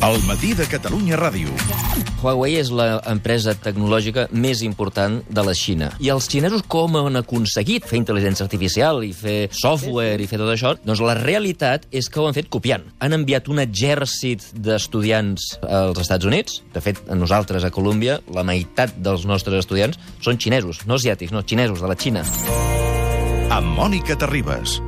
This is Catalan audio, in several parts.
El matí de Catalunya Ràdio. Huawei és l'empresa tecnològica més important de la Xina. I els xinesos com han aconseguit fer intel·ligència artificial i fer software i fer tot això? Doncs la realitat és que ho han fet copiant. Han enviat un exèrcit d'estudiants als Estats Units. De fet, a nosaltres, a Colòmbia, la meitat dels nostres estudiants són xinesos, no asiàtics, no, xinesos, de la Xina. Amb Mònica Terribas.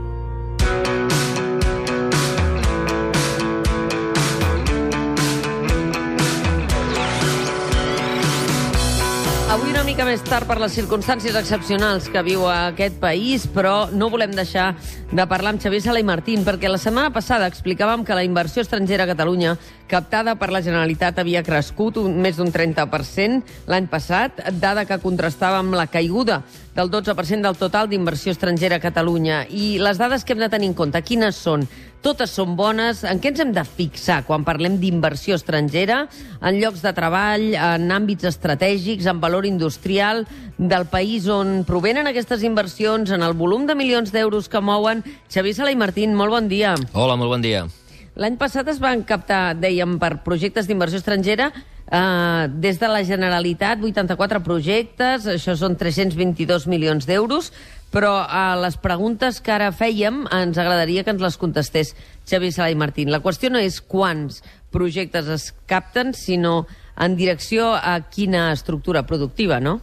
Mica més tard per les circumstàncies excepcionals que viu aquest país, però no volem deixar de parlar amb Xavier Sala i Martín, perquè la setmana passada explicàvem que la inversió estrangera a Catalunya captada per la Generalitat havia crescut un, més d'un 30% l'any passat, dada que contrastava amb la caiguda del 12% del total d'inversió estrangera a Catalunya. I les dades que hem de tenir en compte, quines són? Totes són bones. En què ens hem de fixar quan parlem d'inversió estrangera? En llocs de treball, en àmbits estratègics, en valor industrial del país on provenen aquestes inversions, en el volum de milions d'euros que mouen. Xavier Sala i Martín, molt bon dia. Hola, molt bon dia. L'any passat es van captar, dèiem, per projectes d'inversió estrangera eh, des de la Generalitat 84 projectes, això són 322 milions d'euros, però a les preguntes que ara fèiem ens agradaria que ens les contestés Xavier Sala i Martín. La qüestió no és quants projectes es capten, sinó en direcció a quina estructura productiva, no?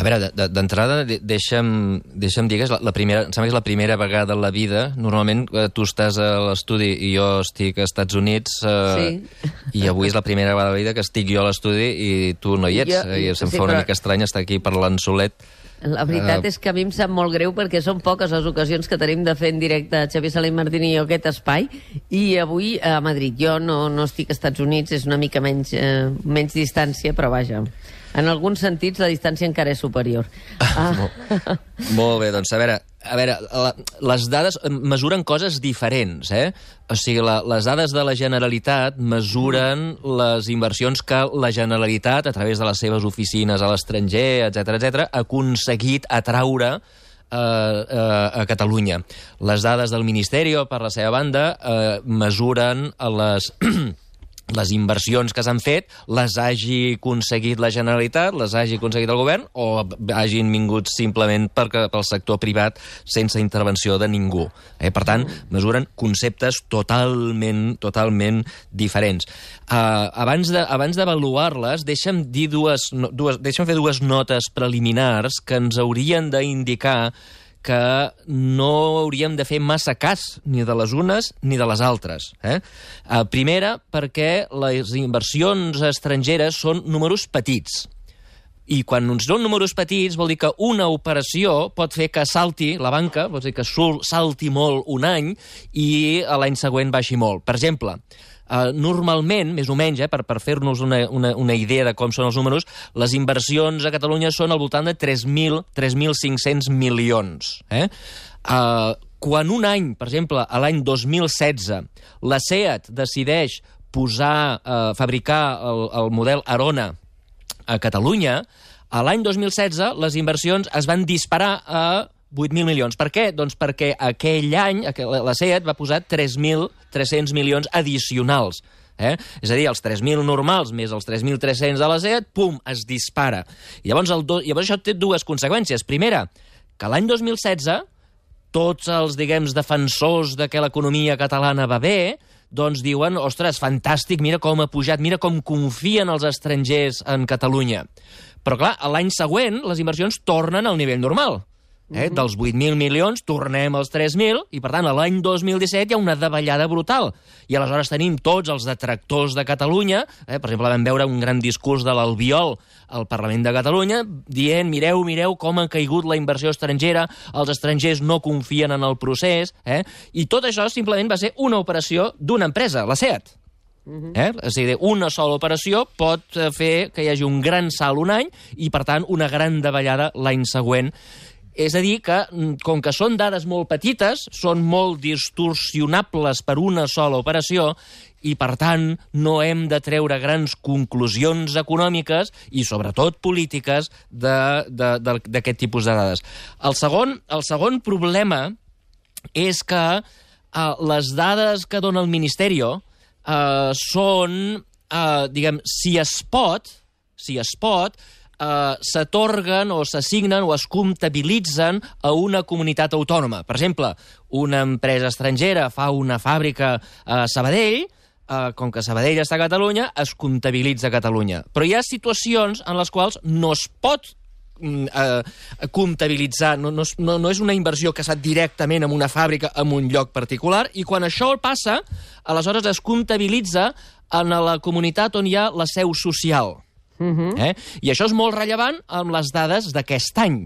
A veure, d'entrada, deixa'm, deixa'm dir que és la, la primera, em sembla que és la primera vegada en la vida, normalment eh, tu estàs a l'estudi i jo estic als Estats Units, eh, Sí. i avui és la primera vegada de la vida que estic jo a l'estudi i tu no hi ets, Jo- i se'm sí, fa una però- mica estrany estar aquí parlant solet. La veritat Eh, és que a mi em sap molt greu perquè són poques les ocasions que tenim de fer en directe Xavier Sala i Martín i jo aquest espai i avui a Madrid. Jo no, no estic als Estats Units, és una mica menys, eh, menys distància, però vaja. En alguns sentits la distància encara és superior. Ah, Molt bé, doncs a veure, a veure la, les dades eh, mesuren coses diferents, eh? O sigui, la, les dades de la Generalitat mesuren les inversions que la Generalitat, a través de les seves oficines a l'estranger, etc etc, ha aconseguit atraure eh, eh, a Catalunya. Les dades del Ministeri, per la seva banda, eh, mesuren les... les inversions que s'han fet les hagi aconseguit la Generalitat, les hagi aconseguit el govern o hagin vingut simplement perquè, pel sector privat sense intervenció de ningú. Eh? Per tant, mesuren conceptes totalment, totalment diferents. Uh, abans de- abans d'avaluar-les, deixa'm, dir dues, dues, deixa'm fer dues notes preliminars que ens haurien d'indicar que no hauríem de fer massa cas ni de les unes ni de les altres. Eh? Uh, primera, perquè les inversions estrangeres són números petits. I quan uns són números petits vol dir que una operació pot fer que salti la banca, pot dir que salti molt un any i l'any següent baixi molt. Per exemple, Uh, normalment, més o menys, eh, per, per fer-nos una, una, una idea de com són els números, les inversions a Catalunya són al voltant de 3.000 3.500 milions. Eh? Uh, quan un any, per exemple, a l'any 2016, la SEAT decideix posar, uh, fabricar el, el model Arona a Catalunya, a l'any 2016 les inversions es van disparar a 8.000 milions. Per què? Doncs perquè aquell any la SEAT va posar 3.300 milions addicionals. Eh? És a dir, els 3.000 normals més els 3.300 de la SEAT, pum, es dispara. I llavors, el do... llavors això té dues conseqüències. Primera, que l'any 2016 tots els, diguem, defensors de que l'economia catalana va bé, doncs diuen, ostres, fantàstic, mira com ha pujat, mira com confien els estrangers en Catalunya. Però, clar, l'any següent les inversions tornen al nivell normal. Eh? Dels 8.000 milions tornem als 3.000 i, per tant, a l'any 2017 hi ha una davallada brutal. I aleshores tenim tots els detractors de Catalunya, eh? per exemple, vam veure un gran discurs de l'Albiol al Parlament de Catalunya dient, mireu, mireu com ha caigut la inversió estrangera, els estrangers no confien en el procés, eh? i tot això simplement va ser una operació d'una empresa, la SEAT. Eh? És a dir, una sola operació pot eh, fer que hi hagi un gran salt un any i, per tant, una gran davallada l'any següent. És a dir, que mm, com que són dades molt petites, són molt distorsionables per una sola operació i, per tant, no hem de treure grans conclusions econòmiques i, sobretot, polítiques d'aquest tipus de dades. El segon, el segon problema és que eh, les dades que dona el Ministeri eh, són, eh, diguem, si es pot, si es pot, eh, s'atorguen o s'assignen o es comptabilitzen a una comunitat autònoma. Per exemple, una empresa estrangera fa una fàbrica a Sabadell, eh, com que Sabadell està a Catalunya, es comptabilitza a Catalunya. Però hi ha situacions en les quals no es pot mm, eh, comptabilitzar, no, no, no és una inversió que s'ha directament en una fàbrica en un lloc particular, i quan això passa, aleshores es comptabilitza en la comunitat on hi ha la seu social. Eh? I això és molt rellevant amb les dades d'aquest any.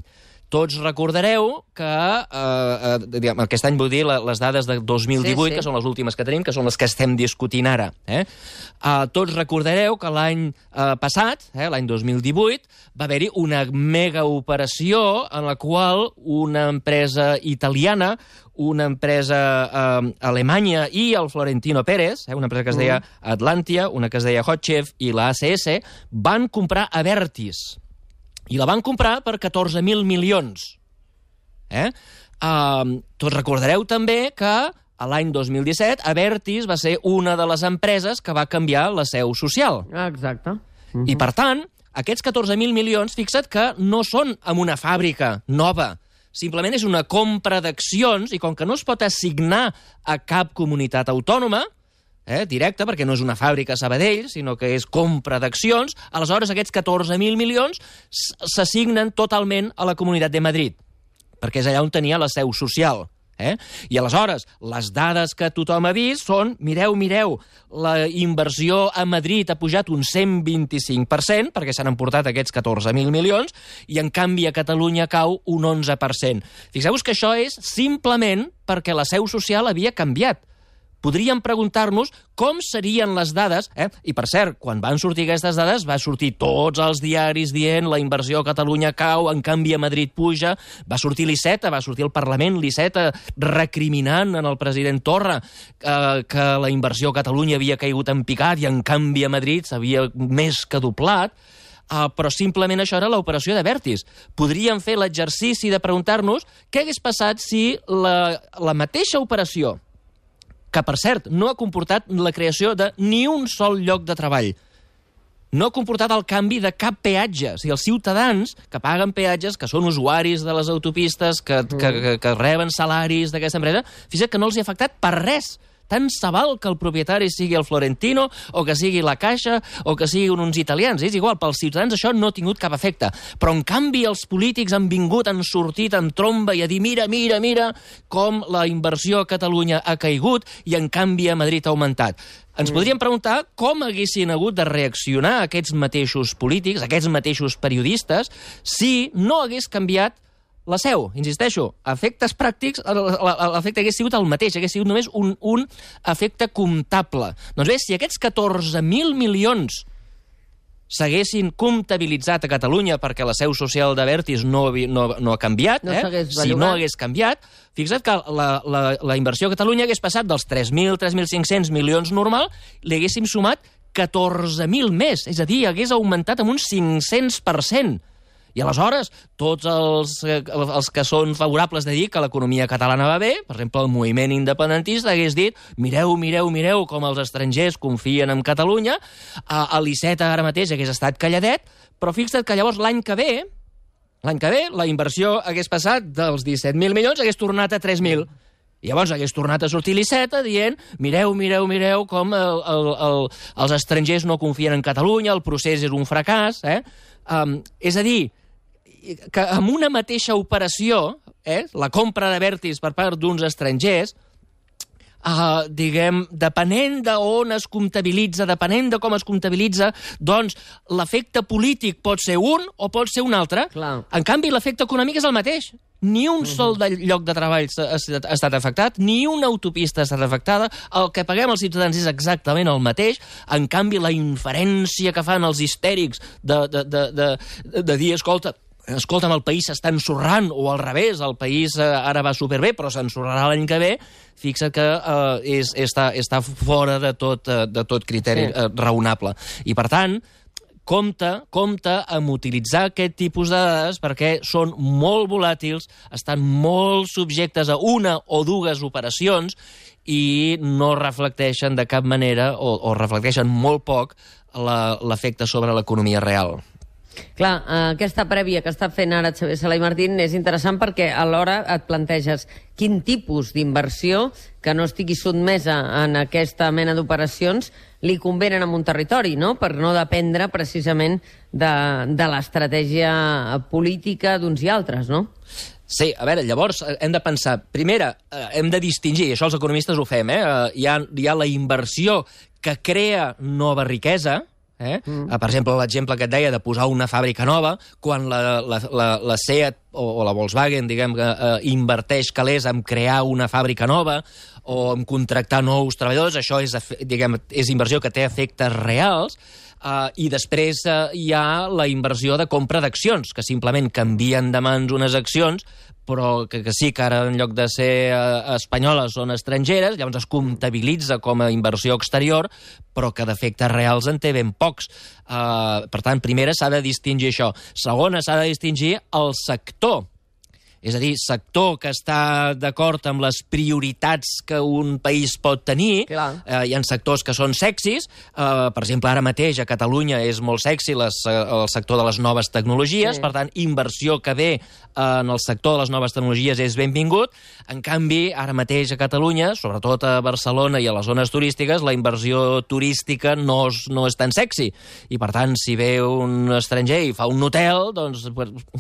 Tots recordareu que, eh, eh, diguem, aquest any vull dir la- les dades de 2018, Sí, sí. que són les últimes que tenim, que són les que estem discutint ara. Eh? Eh, tots recordareu que l'any eh, passat, eh, l'any 2018, va haver-hi una mega operació en la qual una empresa italiana, una empresa eh, alemanya i el Florentino Pérez, eh, una empresa que es deia Atlantia, una que es deia Hotchef i la ACS, van comprar Avertis. I la van comprar per 14.000 milions. Eh? Uh, tots recordareu també que a l'any 2017 Avertis va ser una de les empreses que va canviar la seu social. Ah, Exacte. I, per tant, aquests 14.000 milions, fixa't que no són en una fàbrica nova, simplement és una compra d'accions i com que no es pot assignar a cap comunitat autònoma, eh, directa, perquè no és una fàbrica a Sabadell, sinó que és compra d'accions, aleshores aquests 14.000 milions s'assignen totalment a la Comunitat de Madrid, perquè és allà on tenia la seu social. Eh? I aleshores, les dades que tothom ha vist són, mireu, mireu, la inversió a Madrid ha pujat un 125%, perquè s'han emportat aquests 14.000 milions, i en canvi a Catalunya cau un 11%. Fixeu-vos que això és simplement perquè la seu social havia canviat podríem preguntar-nos com serien les dades, eh? i per cert, quan van sortir aquestes dades va sortir tots els diaris dient la inversió a Catalunya cau, en canvi a Madrid puja, va sortir l'Iceta, va sortir el Parlament, l'Iceta recriminant en el president Torra eh, que la inversió a Catalunya havia caigut en picat i en canvi a Madrid s'havia més que doblat, Uh, però simplement això era l'operació de Vertis. Podríem fer l'exercici de preguntar-nos què hagués passat si la, la mateixa operació que, per cert, no ha comportat la creació de ni un sol lloc de treball. No ha comportat el canvi de cap peatge. O sigui, els ciutadans que paguen peatges, que són usuaris de les autopistes, que, que, que, que reben salaris d'aquesta empresa, fixa't que no els hi ha afectat per res. Tant se val que el propietari sigui el Florentino, o que sigui la Caixa, o que siguin uns italians. És igual, pels ciutadans això no ha tingut cap efecte. Però, en canvi, els polítics han vingut, han sortit en tromba i a dir mira, mira, mira com la inversió a Catalunya ha caigut i, en canvi, a Madrid ha augmentat. Ens podríem preguntar com haguessin hagut de reaccionar aquests mateixos polítics, aquests mateixos periodistes, si no hagués canviat la seu, insisteixo, efectes pràctics, l'efecte hagués sigut el mateix, hagués sigut només un, un efecte comptable. Doncs bé, si aquests 14.000 milions s'haguessin comptabilitzat a Catalunya perquè la seu social de Vertis no, no, no ha canviat, No eh? si no hagués canviat, fixa't que la, la, la inversió a Catalunya hagués passat dels 3.000, 3.500 milions normal, li haguéssim sumat 14.000 més, és a dir, hagués augmentat amb un 500%. I aleshores, tots els, els que són favorables de dir que l'economia catalana va bé, per exemple, el moviment independentista hagués dit mireu, mireu, mireu com els estrangers confien en Catalunya, a l'Iceta ara mateix hagués estat calladet, però fixa't que llavors l'any que ve, l'any que ve, la inversió hagués passat dels 17.000 milions, hagués tornat a 3.000. I llavors hagués tornat a sortir l'Iceta dient mireu, mireu, mireu com el, el, el, els estrangers no confien en Catalunya, el procés és un fracàs. Eh? Um, és a dir, que amb una mateixa operació, eh, la compra de Vertis per part d'uns estrangers, uh, diguem, depenent de on es comptabilitza, depenent de com es comptabilitza, doncs l'efecte polític pot ser un o pot ser un altre. Clar. En canvi, l'efecte econòmic és el mateix. Ni un sol de lloc de treball ha estat- ha estat afectat, ni una autopista ha estat afectada, el que paguem els ciutadans és exactament el mateix, en canvi la inferència que fan els histèrics de, de, de, de, de dir, escolta, escolta'm, el país s'està ensorrant, o al revés, el país eh, ara va superbé, però s'ensorrarà l'any que ve, fixa't que eh, és, està, està fora de tot, eh, de tot criteri Sí. eh, raonable. I, per tant, compte, compte amb utilitzar aquest tipus de dades perquè són molt volàtils, estan molt subjectes a una o dues operacions i no reflecteixen de cap manera, o, o reflecteixen molt poc, l'efecte sobre l'economia real. Clar, eh, aquesta prèvia que està fent ara Xavier Sala i Martín és interessant perquè alhora et planteges quin tipus d'inversió que no estigui sotmesa en aquesta mena d'operacions li convenen a un territori, no? per no dependre precisament de, de l'estratègia política d'uns i altres, no? Sí, a veure, llavors eh, hem de pensar, primera, eh, hem de distingir, i això els economistes ho fem, eh? eh, Hi, ha, hi ha la inversió que crea nova riquesa, Eh? Mm. Per exemple, l'exemple que et deia de posar una fàbrica nova, quan la, la, la, la Seat o, o la Volkswagen diguem, que eh, inverteix calés en crear una fàbrica nova o en contractar nous treballadors, això és, diguem, és inversió que té efectes reals, Uh, I després uh, hi ha la inversió de compra d'accions, que simplement canvien de mans unes accions, però que, que sí que ara en lloc de ser uh, espanyoles són estrangeres, llavors es comptabilitza com a inversió exterior, però que d'efectes reals en té ben pocs. Uh, per tant, primera, s'ha de distingir això. Segona, s'ha de distingir el sector és a dir, sector que està d'acord amb les prioritats que un país pot tenir. Clar. Eh, hi ha sectors que són sexis. Eh, per exemple, ara mateix a Catalunya és molt sexy les, eh, el sector de les noves tecnologies. Sí. Per tant, inversió que ve eh, en el sector de les noves tecnologies és benvingut. En canvi, ara mateix a Catalunya, sobretot a Barcelona i a les zones turístiques, la inversió turística no és, no és tan sexy. I, per tant, si ve un estranger i fa un hotel, doncs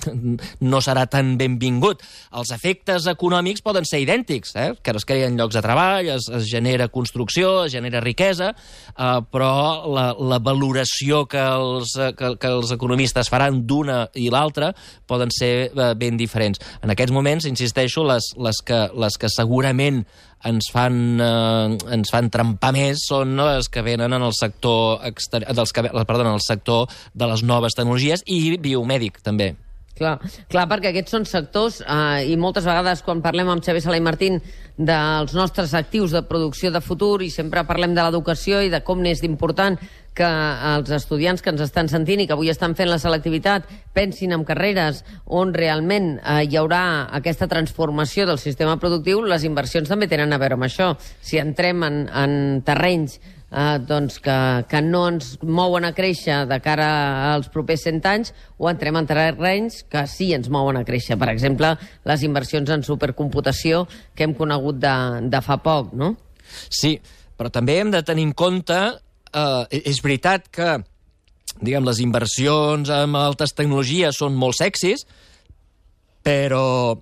no serà tan benvingut. Els efectes econòmics poden ser idèntics, eh? que es creen llocs de treball, es, es genera construcció, es genera riquesa, eh, però la, la valoració que els, que, que els economistes faran d'una i l'altra poden ser eh, ben diferents. En aquests moments, insisteixo, les, les, que, les que segurament ens fan, eh, ens fan trempar més són les que venen en el sector exter... dels que, perdó, en el sector de les noves tecnologies i biomèdic, també. Clar, clar, perquè aquests són sectors eh, i moltes vegades quan parlem amb Xavier Sala i Martín dels nostres actius de producció de futur i sempre parlem de l'educació i de com n'és d'important que els estudiants que ens estan sentint i que avui estan fent la selectivitat pensin en carreres on realment eh, hi haurà aquesta transformació del sistema productiu, les inversions també tenen a veure amb això. Si entrem en, en terrenys eh, doncs que, que no ens mouen a créixer de cara als propers 100 anys o entrem en terrenys que sí ens mouen a créixer. Per exemple, les inversions en supercomputació que hem conegut de, de fa poc, no? Sí, però també hem de tenir en compte... Eh, és veritat que diguem, les inversions en altes tecnologies són molt sexis, però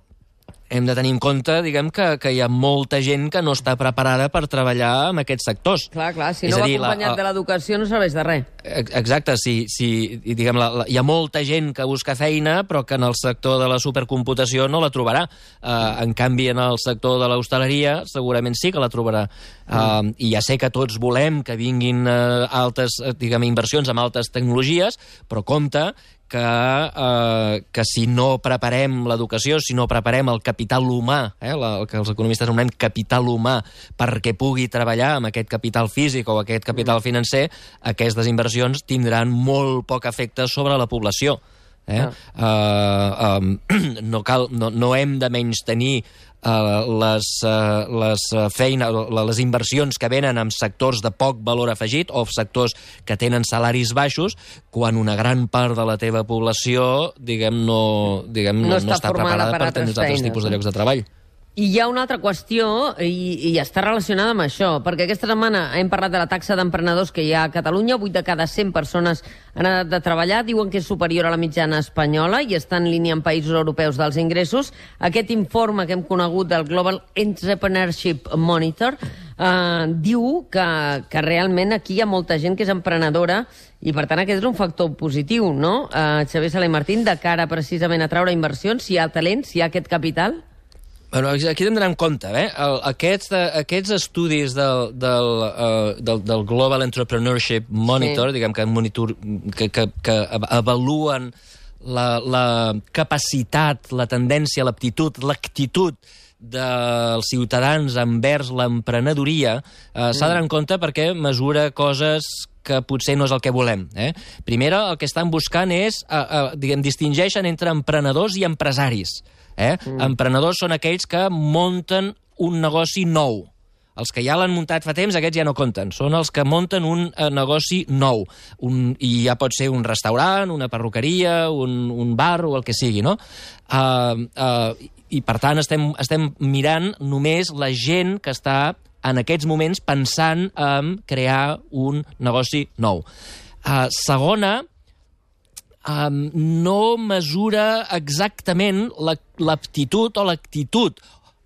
hem de tenir en compte, diguem, que, que hi ha molta gent que no està preparada per treballar en aquests sectors. Clar, clar, si És no va dir, la- acompanyat de l'educació no serveix de res. Ex- Exacte, si, si diguem, la, la, hi ha molta gent que busca feina, però que en el sector de la supercomputació no la trobarà. Uh, en canvi, en el sector de l'hostaleria segurament sí que la trobarà. Uh, I ja sé que tots volem que vinguin uh, altes, diguem, inversions amb altes tecnologies, però compte que, eh, que si no preparem l'educació, si no preparem el capital humà, eh, la, el que els economistes anomenem capital humà, perquè pugui treballar amb aquest capital físic o aquest capital financer, aquestes inversions tindran molt poc efecte sobre la població. Eh? Uh, um, no, cal, no, no hem de menys tenir les, uh, les, uh, feina, les inversions que venen en sectors de poc valor afegit o sectors que tenen salaris baixos quan una gran part de la teva població diguem, no, diguem, No no, està no està preparada per per, tenir altres tipus de llocs de treball. I hi ha una altra qüestió, i, i està relacionada amb això, perquè aquesta setmana hem parlat de la taxa d'emprenedors que hi ha a Catalunya, 8 de cada 100 persones han anat de treballar, diuen que és superior a la mitjana espanyola i està en línia amb països europeus dels ingressos. Aquest informe que hem conegut del Global Entrepreneurship Monitor eh, diu que, que realment aquí hi ha molta gent que és emprenedora i, per tant, aquest és un factor positiu, no, eh, Xavier Sala i Martín, de cara precisament a treure inversions, si hi ha talent, si hi ha aquest capital? Bueno, aquí hem d'anar en compte. Eh? El, aquests, eh, aquests estudis del, del, uh, del, del Global Entrepreneurship Monitor, Sí. diguem que, monitor, que, que, que avaluen la, la capacitat, la tendència, l'aptitud, l'actitud dels ciutadans envers l'emprenedoria, eh, s'ha d'anar en compte perquè mesura coses que potser no és el que volem. Eh? Primera, el que estan buscant és, eh, eh, diguem, distingeixen entre emprenedors i empresaris. Eh? Mm. Emprenedors són aquells que munten un negoci nou. Els que ja l'han muntat fa temps, aquests ja no compten. Són els que munten un eh, negoci nou. Un, I ja pot ser un restaurant, una perruqueria, un, un bar o el que sigui, no? Uh, uh, I, per tant, estem, estem mirant només la gent que està en aquests moments pensant en crear un negoci nou. Uh, segona, um, no mesura exactament la- l'aptitud o l'actitud,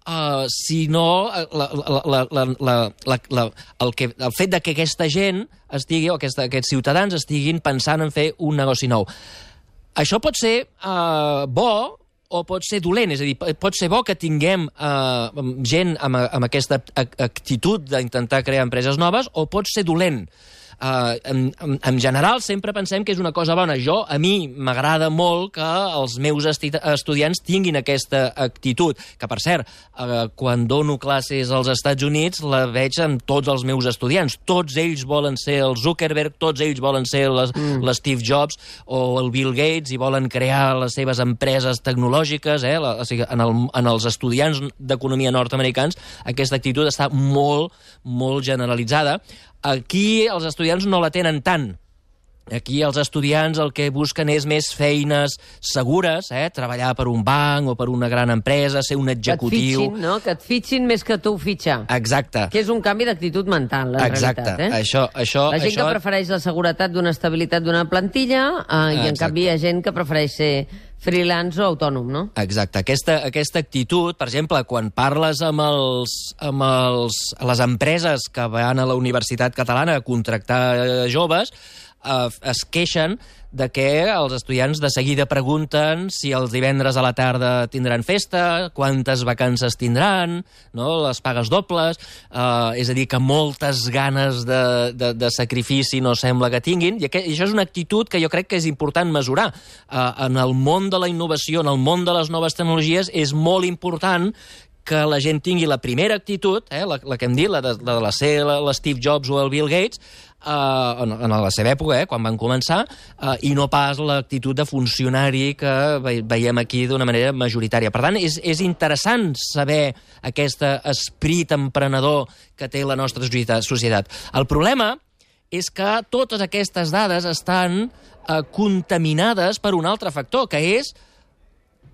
uh, sinó eh, la, la, la, la, la, la, el, que, el fet de que aquesta gent estigui, o aquesta, aquests ciutadans estiguin pensant en fer un negoci nou. Això pot ser uh, bo o pot ser dolent, és a dir, pot ser bo que tinguem uh, gent amb, amb aquesta ac- actitud d'intentar crear empreses noves o pot ser dolent. Uh, en, en, en general sempre pensem que és una cosa bona. Jo, a mi m'agrada molt que els meus esti estudiants tinguin aquesta actitud, que per cert, uh, quan dono classes als Estats Units la veig amb tots els meus estudiants. Tots ells volen ser el Zuckerberg, tots ells volen ser les- l'Steve Jobs o el Bill Gates i volen crear les seves empreses tecnològiques. Eh? La, o sigui, en, el, en els estudiants d'economia nord-americans aquesta actitud està molt, molt generalitzada. Aquí els estudiants no la tenen tant. Aquí els estudiants el que busquen és més feines segures, eh? treballar per un banc o per una gran empresa, ser un Que et executiu... fitxin, no? Que et fitxin més que tu fitxar. Exacte. Que és un canvi d'actitud mental, en Exacte. realitat. Eh? Això, això, La gent això... que prefereix la seguretat d'una estabilitat d'una plantilla eh, i, en Exacte. canvi, hi ha gent que prefereix ser freelance o autònom, no? Exacte. Aquesta, aquesta actitud, per exemple, quan parles amb, els, amb els, les empreses que van a la Universitat Catalana a contractar eh, joves, eh, es queixen de que els estudiants de seguida pregunten si els divendres a la tarda tindran festa, quantes vacances tindran, no? les pagues dobles, eh, és a dir, que moltes ganes de, de, de sacrifici no sembla que tinguin, i, aquest, i això és una actitud que jo crec que és important mesurar. Eh, en el món de la innovació, en el món de les noves tecnologies, és molt important que la gent tingui la primera actitud, eh, la, la que hem dit, la de, la de la ser l'Steve Jobs o el Bill Gates, eh, en, en la seva època, eh, quan van començar, eh, i no pas l'actitud de funcionari que ve, veiem aquí d'una manera majoritària. Per tant, és, és interessant saber aquest esprit emprenedor que té la nostra societat-. El problema és que totes aquestes dades estan eh, contaminades per un altre factor, que és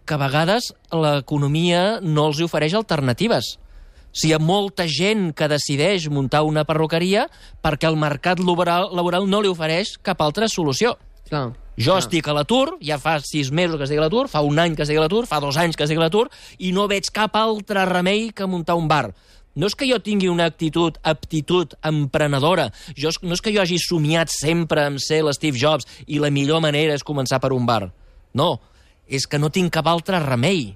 que a vegades l'economia no els ofereix alternatives. Si hi ha molta gent que decideix muntar una perruqueria perquè el mercat laboral, laboral no li ofereix cap altra solució. Clar. Jo estic a l'atur, ja fa sis mesos que estic a l'atur, fa un any que estic a l'atur, fa dos anys que estic a l'atur, i no veig cap altre remei que muntar un bar. No és que jo tingui una actitud, aptitud emprenedora. Jo, no és que jo hagi somiat sempre en ser l'Steve Jobs i la millor manera és començar per un bar. No, és que no tinc cap altre remei.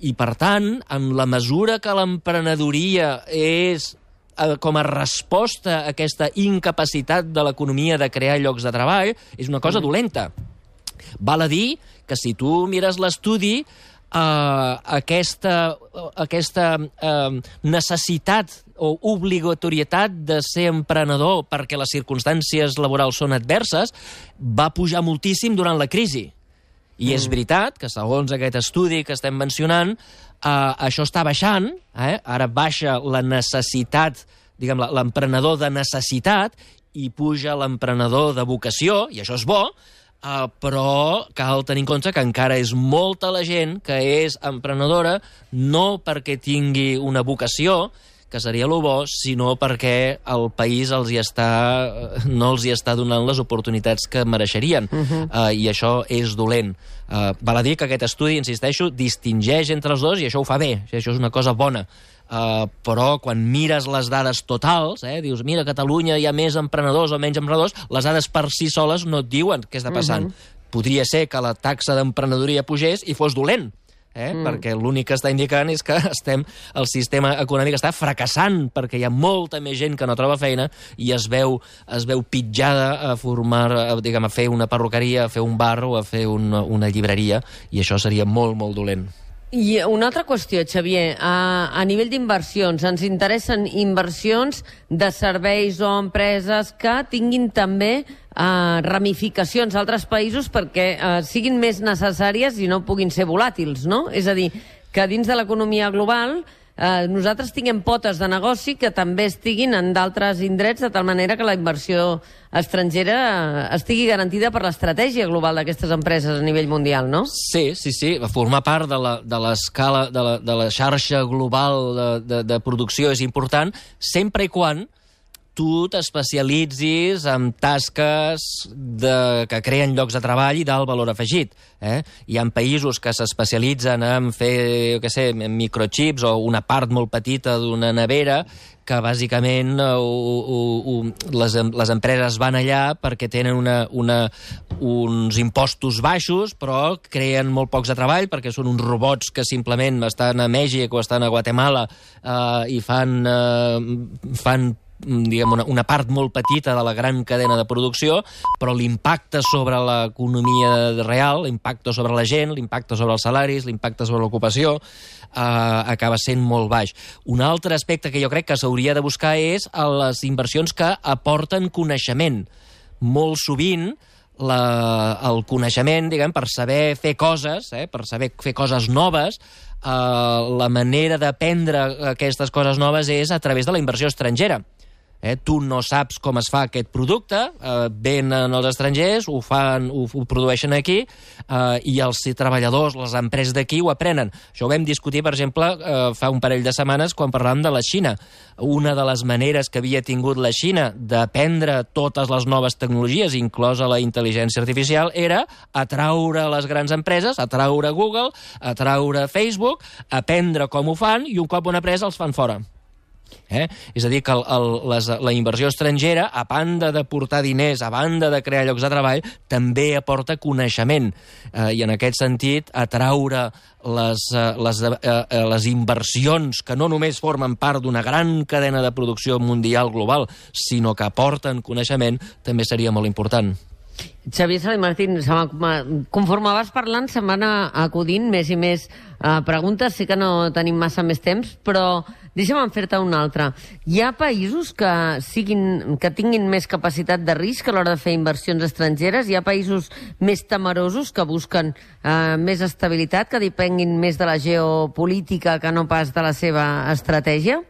I, per tant, en la mesura que l'emprenedoria és eh, com a resposta a aquesta incapacitat de l'economia de crear llocs de treball, és una cosa dolenta. Val a dir que si tu mires l'estudi, eh, aquesta, aquesta eh, necessitat o obligatorietat de ser emprenedor perquè les circumstàncies laborals són adverses va pujar moltíssim durant la crisi. I és veritat que, segons aquest estudi que estem mencionant, eh, això està baixant, eh? ara baixa la necessitat, diguem l'emprenedor de necessitat, i puja l'emprenedor de vocació, i això és bo, eh, però cal tenir en compte que encara és molta la gent que és emprenedora no perquè tingui una vocació, que seria lo bo, sinó perquè el país els hi està, no els hi està donant les oportunitats que mereixerien. Uh -huh. uh, I això és dolent. Uh, val a dir que aquest estudi, insisteixo, distingeix entre els dos i això ho fa bé, això és una cosa bona. Uh, però quan mires les dades totals, eh, dius, mira, a Catalunya hi ha més emprenedors o menys emprenedors, les dades per si soles no et diuen què està passant. Uh -huh. Podria ser que la taxa d'emprenedoria pugés i fos dolent, eh? mm. perquè l'únic que està indicant és que estem, el sistema econòmic està fracassant perquè hi ha molta més gent que no troba feina i es veu, es veu pitjada a formar, a, diguem, a fer una perruqueria, a fer un bar o a fer una, una llibreria i això seria molt, molt dolent. I una altra qüestió, Xavier. A, a nivell d'inversions, ens interessen inversions de serveis o empreses que tinguin també eh, ramificacions a altres països perquè eh, siguin més necessàries i no puguin ser volàtils, no? És a dir, que dins de l'economia global eh, nosaltres tinguem potes de negoci que també estiguin en d'altres indrets, de tal manera que la inversió estrangera eh, estigui garantida per l'estratègia global d'aquestes empreses a nivell mundial, no? Sí, sí, sí. Formar part de la- de l'escala, de, la, de la xarxa global de, de, de producció és important, sempre i quan tu t'especialitzis en tasques de, que creen llocs de treball i d'alt valor afegit. Eh? Hi ha països que s'especialitzen en fer, jo sé, microchips o una part molt petita d'una nevera que bàsicament uh, uh, uh, les, les empreses van allà perquè tenen una, una, uns impostos baixos, però creen molt pocs de treball perquè són uns robots que simplement estan a Mèxic o estan a Guatemala uh, i fan, uh, fan diguem, una, una part molt petita de la gran cadena de producció, però l'impacte sobre l'economia real, l'impacte sobre la gent, l'impacte sobre els salaris, l'impacte sobre l'ocupació, eh, acaba sent molt baix. Un altre aspecte que jo crec que s'hauria de buscar és a les inversions que aporten coneixement. Molt sovint, la, el coneixement, diguem, per saber fer coses, eh, per saber fer coses noves, eh, la manera d'aprendre aquestes coses noves és a través de la inversió estrangera. Eh, tu no saps com es fa aquest producte, eh, venen els estrangers, ho, fan, ho, ho produeixen aquí, eh, i els treballadors, les empreses d'aquí ho aprenen. Això ho vam discutir, per exemple, eh, fa un parell de setmanes quan parlàvem de la Xina. Una de les maneres que havia tingut la Xina d'aprendre totes les noves tecnologies, inclosa la intel·ligència artificial, era atraure les grans empreses, atraure Google, atraure Facebook, aprendre com ho fan, i un cop una presa els fan fora. Eh? És a dir, que el, el, les, la inversió estrangera, a banda de portar diners, a banda de crear llocs de treball, també aporta coneixement. Eh, I en aquest sentit, atraure les, eh, les, eh, eh, les inversions que no només formen part d'una gran cadena de producció mundial global, sinó que aporten coneixement, també seria molt important. Xavier Sala i Martín, conforme vas parlant se'm van acudint més i més uh, preguntes. Sé que no tenim massa més temps, però deixa'm fer-te una altra. Hi ha països que, siguin, que tinguin més capacitat de risc a l'hora de fer inversions estrangeres? Hi ha països més temerosos que busquen uh, més estabilitat, que depenguin més de la geopolítica que no pas de la seva estratègia?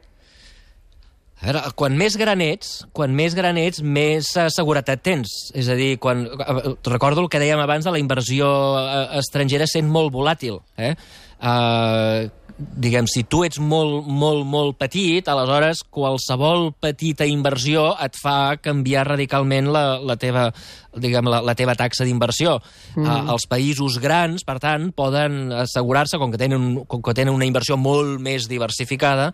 A veure, quan més gran ets, quan més gran ets, més eh, seguretat tens. És a dir, quan, eh, recordo el que dèiem abans de la inversió eh, estrangera sent molt volàtil. Eh? Uh, diguem, si tu ets molt, molt, molt petit, aleshores qualsevol petita inversió et fa canviar radicalment la, la teva diguem, la, la teva taxa d'inversió. Mm. Uh, els països grans, per tant, poden assegurar-se, com, que tenen, com que tenen una inversió molt més diversificada,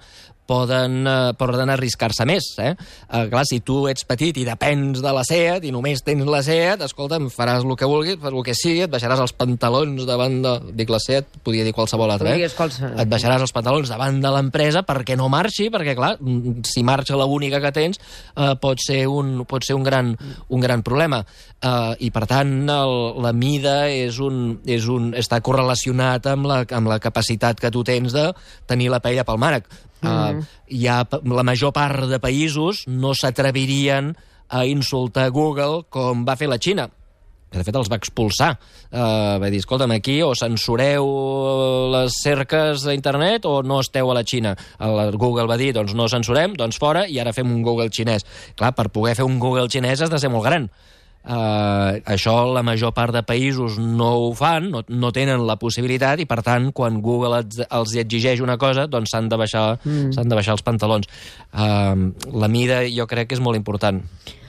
poden, uh, poden arriscar-se més. Eh? Uh, clar, si tu ets petit i depens de la SEAT i només tens la SEAT, escolta'm, faràs el que vulguis, per el que sigui, et baixaràs els pantalons davant de... Dic la SEAT, podia dir qualsevol altra, eh? Qualsevol. Et baixaràs els pantalons davant de l'empresa perquè no marxi, perquè, clar, mm, si marxa l'única que tens, eh, pot ser un, pot ser un, gran, un gran problema. Uh, I, per tant, el, la mida és un, és un, està correlacionat amb la, amb la capacitat que tu tens de tenir la paella pel mànec. Uh, hi ha, la major part de països no s'atrevirien a insultar Google com va fer la Xina que de fet els va expulsar. Uh, va dir, escolta'm, aquí o censureu les cerques d'internet o no esteu a la Xina. El Google va dir, doncs no censurem, doncs fora, i ara fem un Google xinès. Clar, per poder fer un Google xinès has de ser molt gran. Uh, això la major part de països no ho fan, no, no tenen la possibilitat i per tant quan Google els, els exigeix una cosa doncs s'han de, baixar, mm. de baixar els pantalons uh, la mida jo crec que és molt important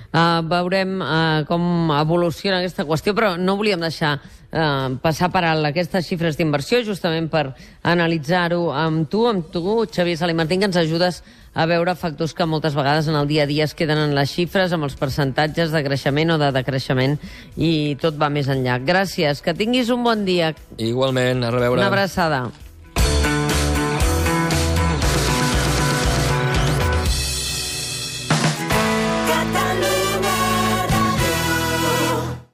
Uh, veurem uh, com evoluciona aquesta qüestió, però no volíem deixar uh, passar per alt aquestes xifres d'inversió, justament per analitzar-ho amb tu, amb tu, Xavier Salimartín, que ens ajudes a veure factors que moltes vegades en el dia a dia es queden en les xifres, amb els percentatges de creixement o de decreixement, i tot va més enllà. Gràcies, que tinguis un bon dia. igualment, a reveure Una abraçada.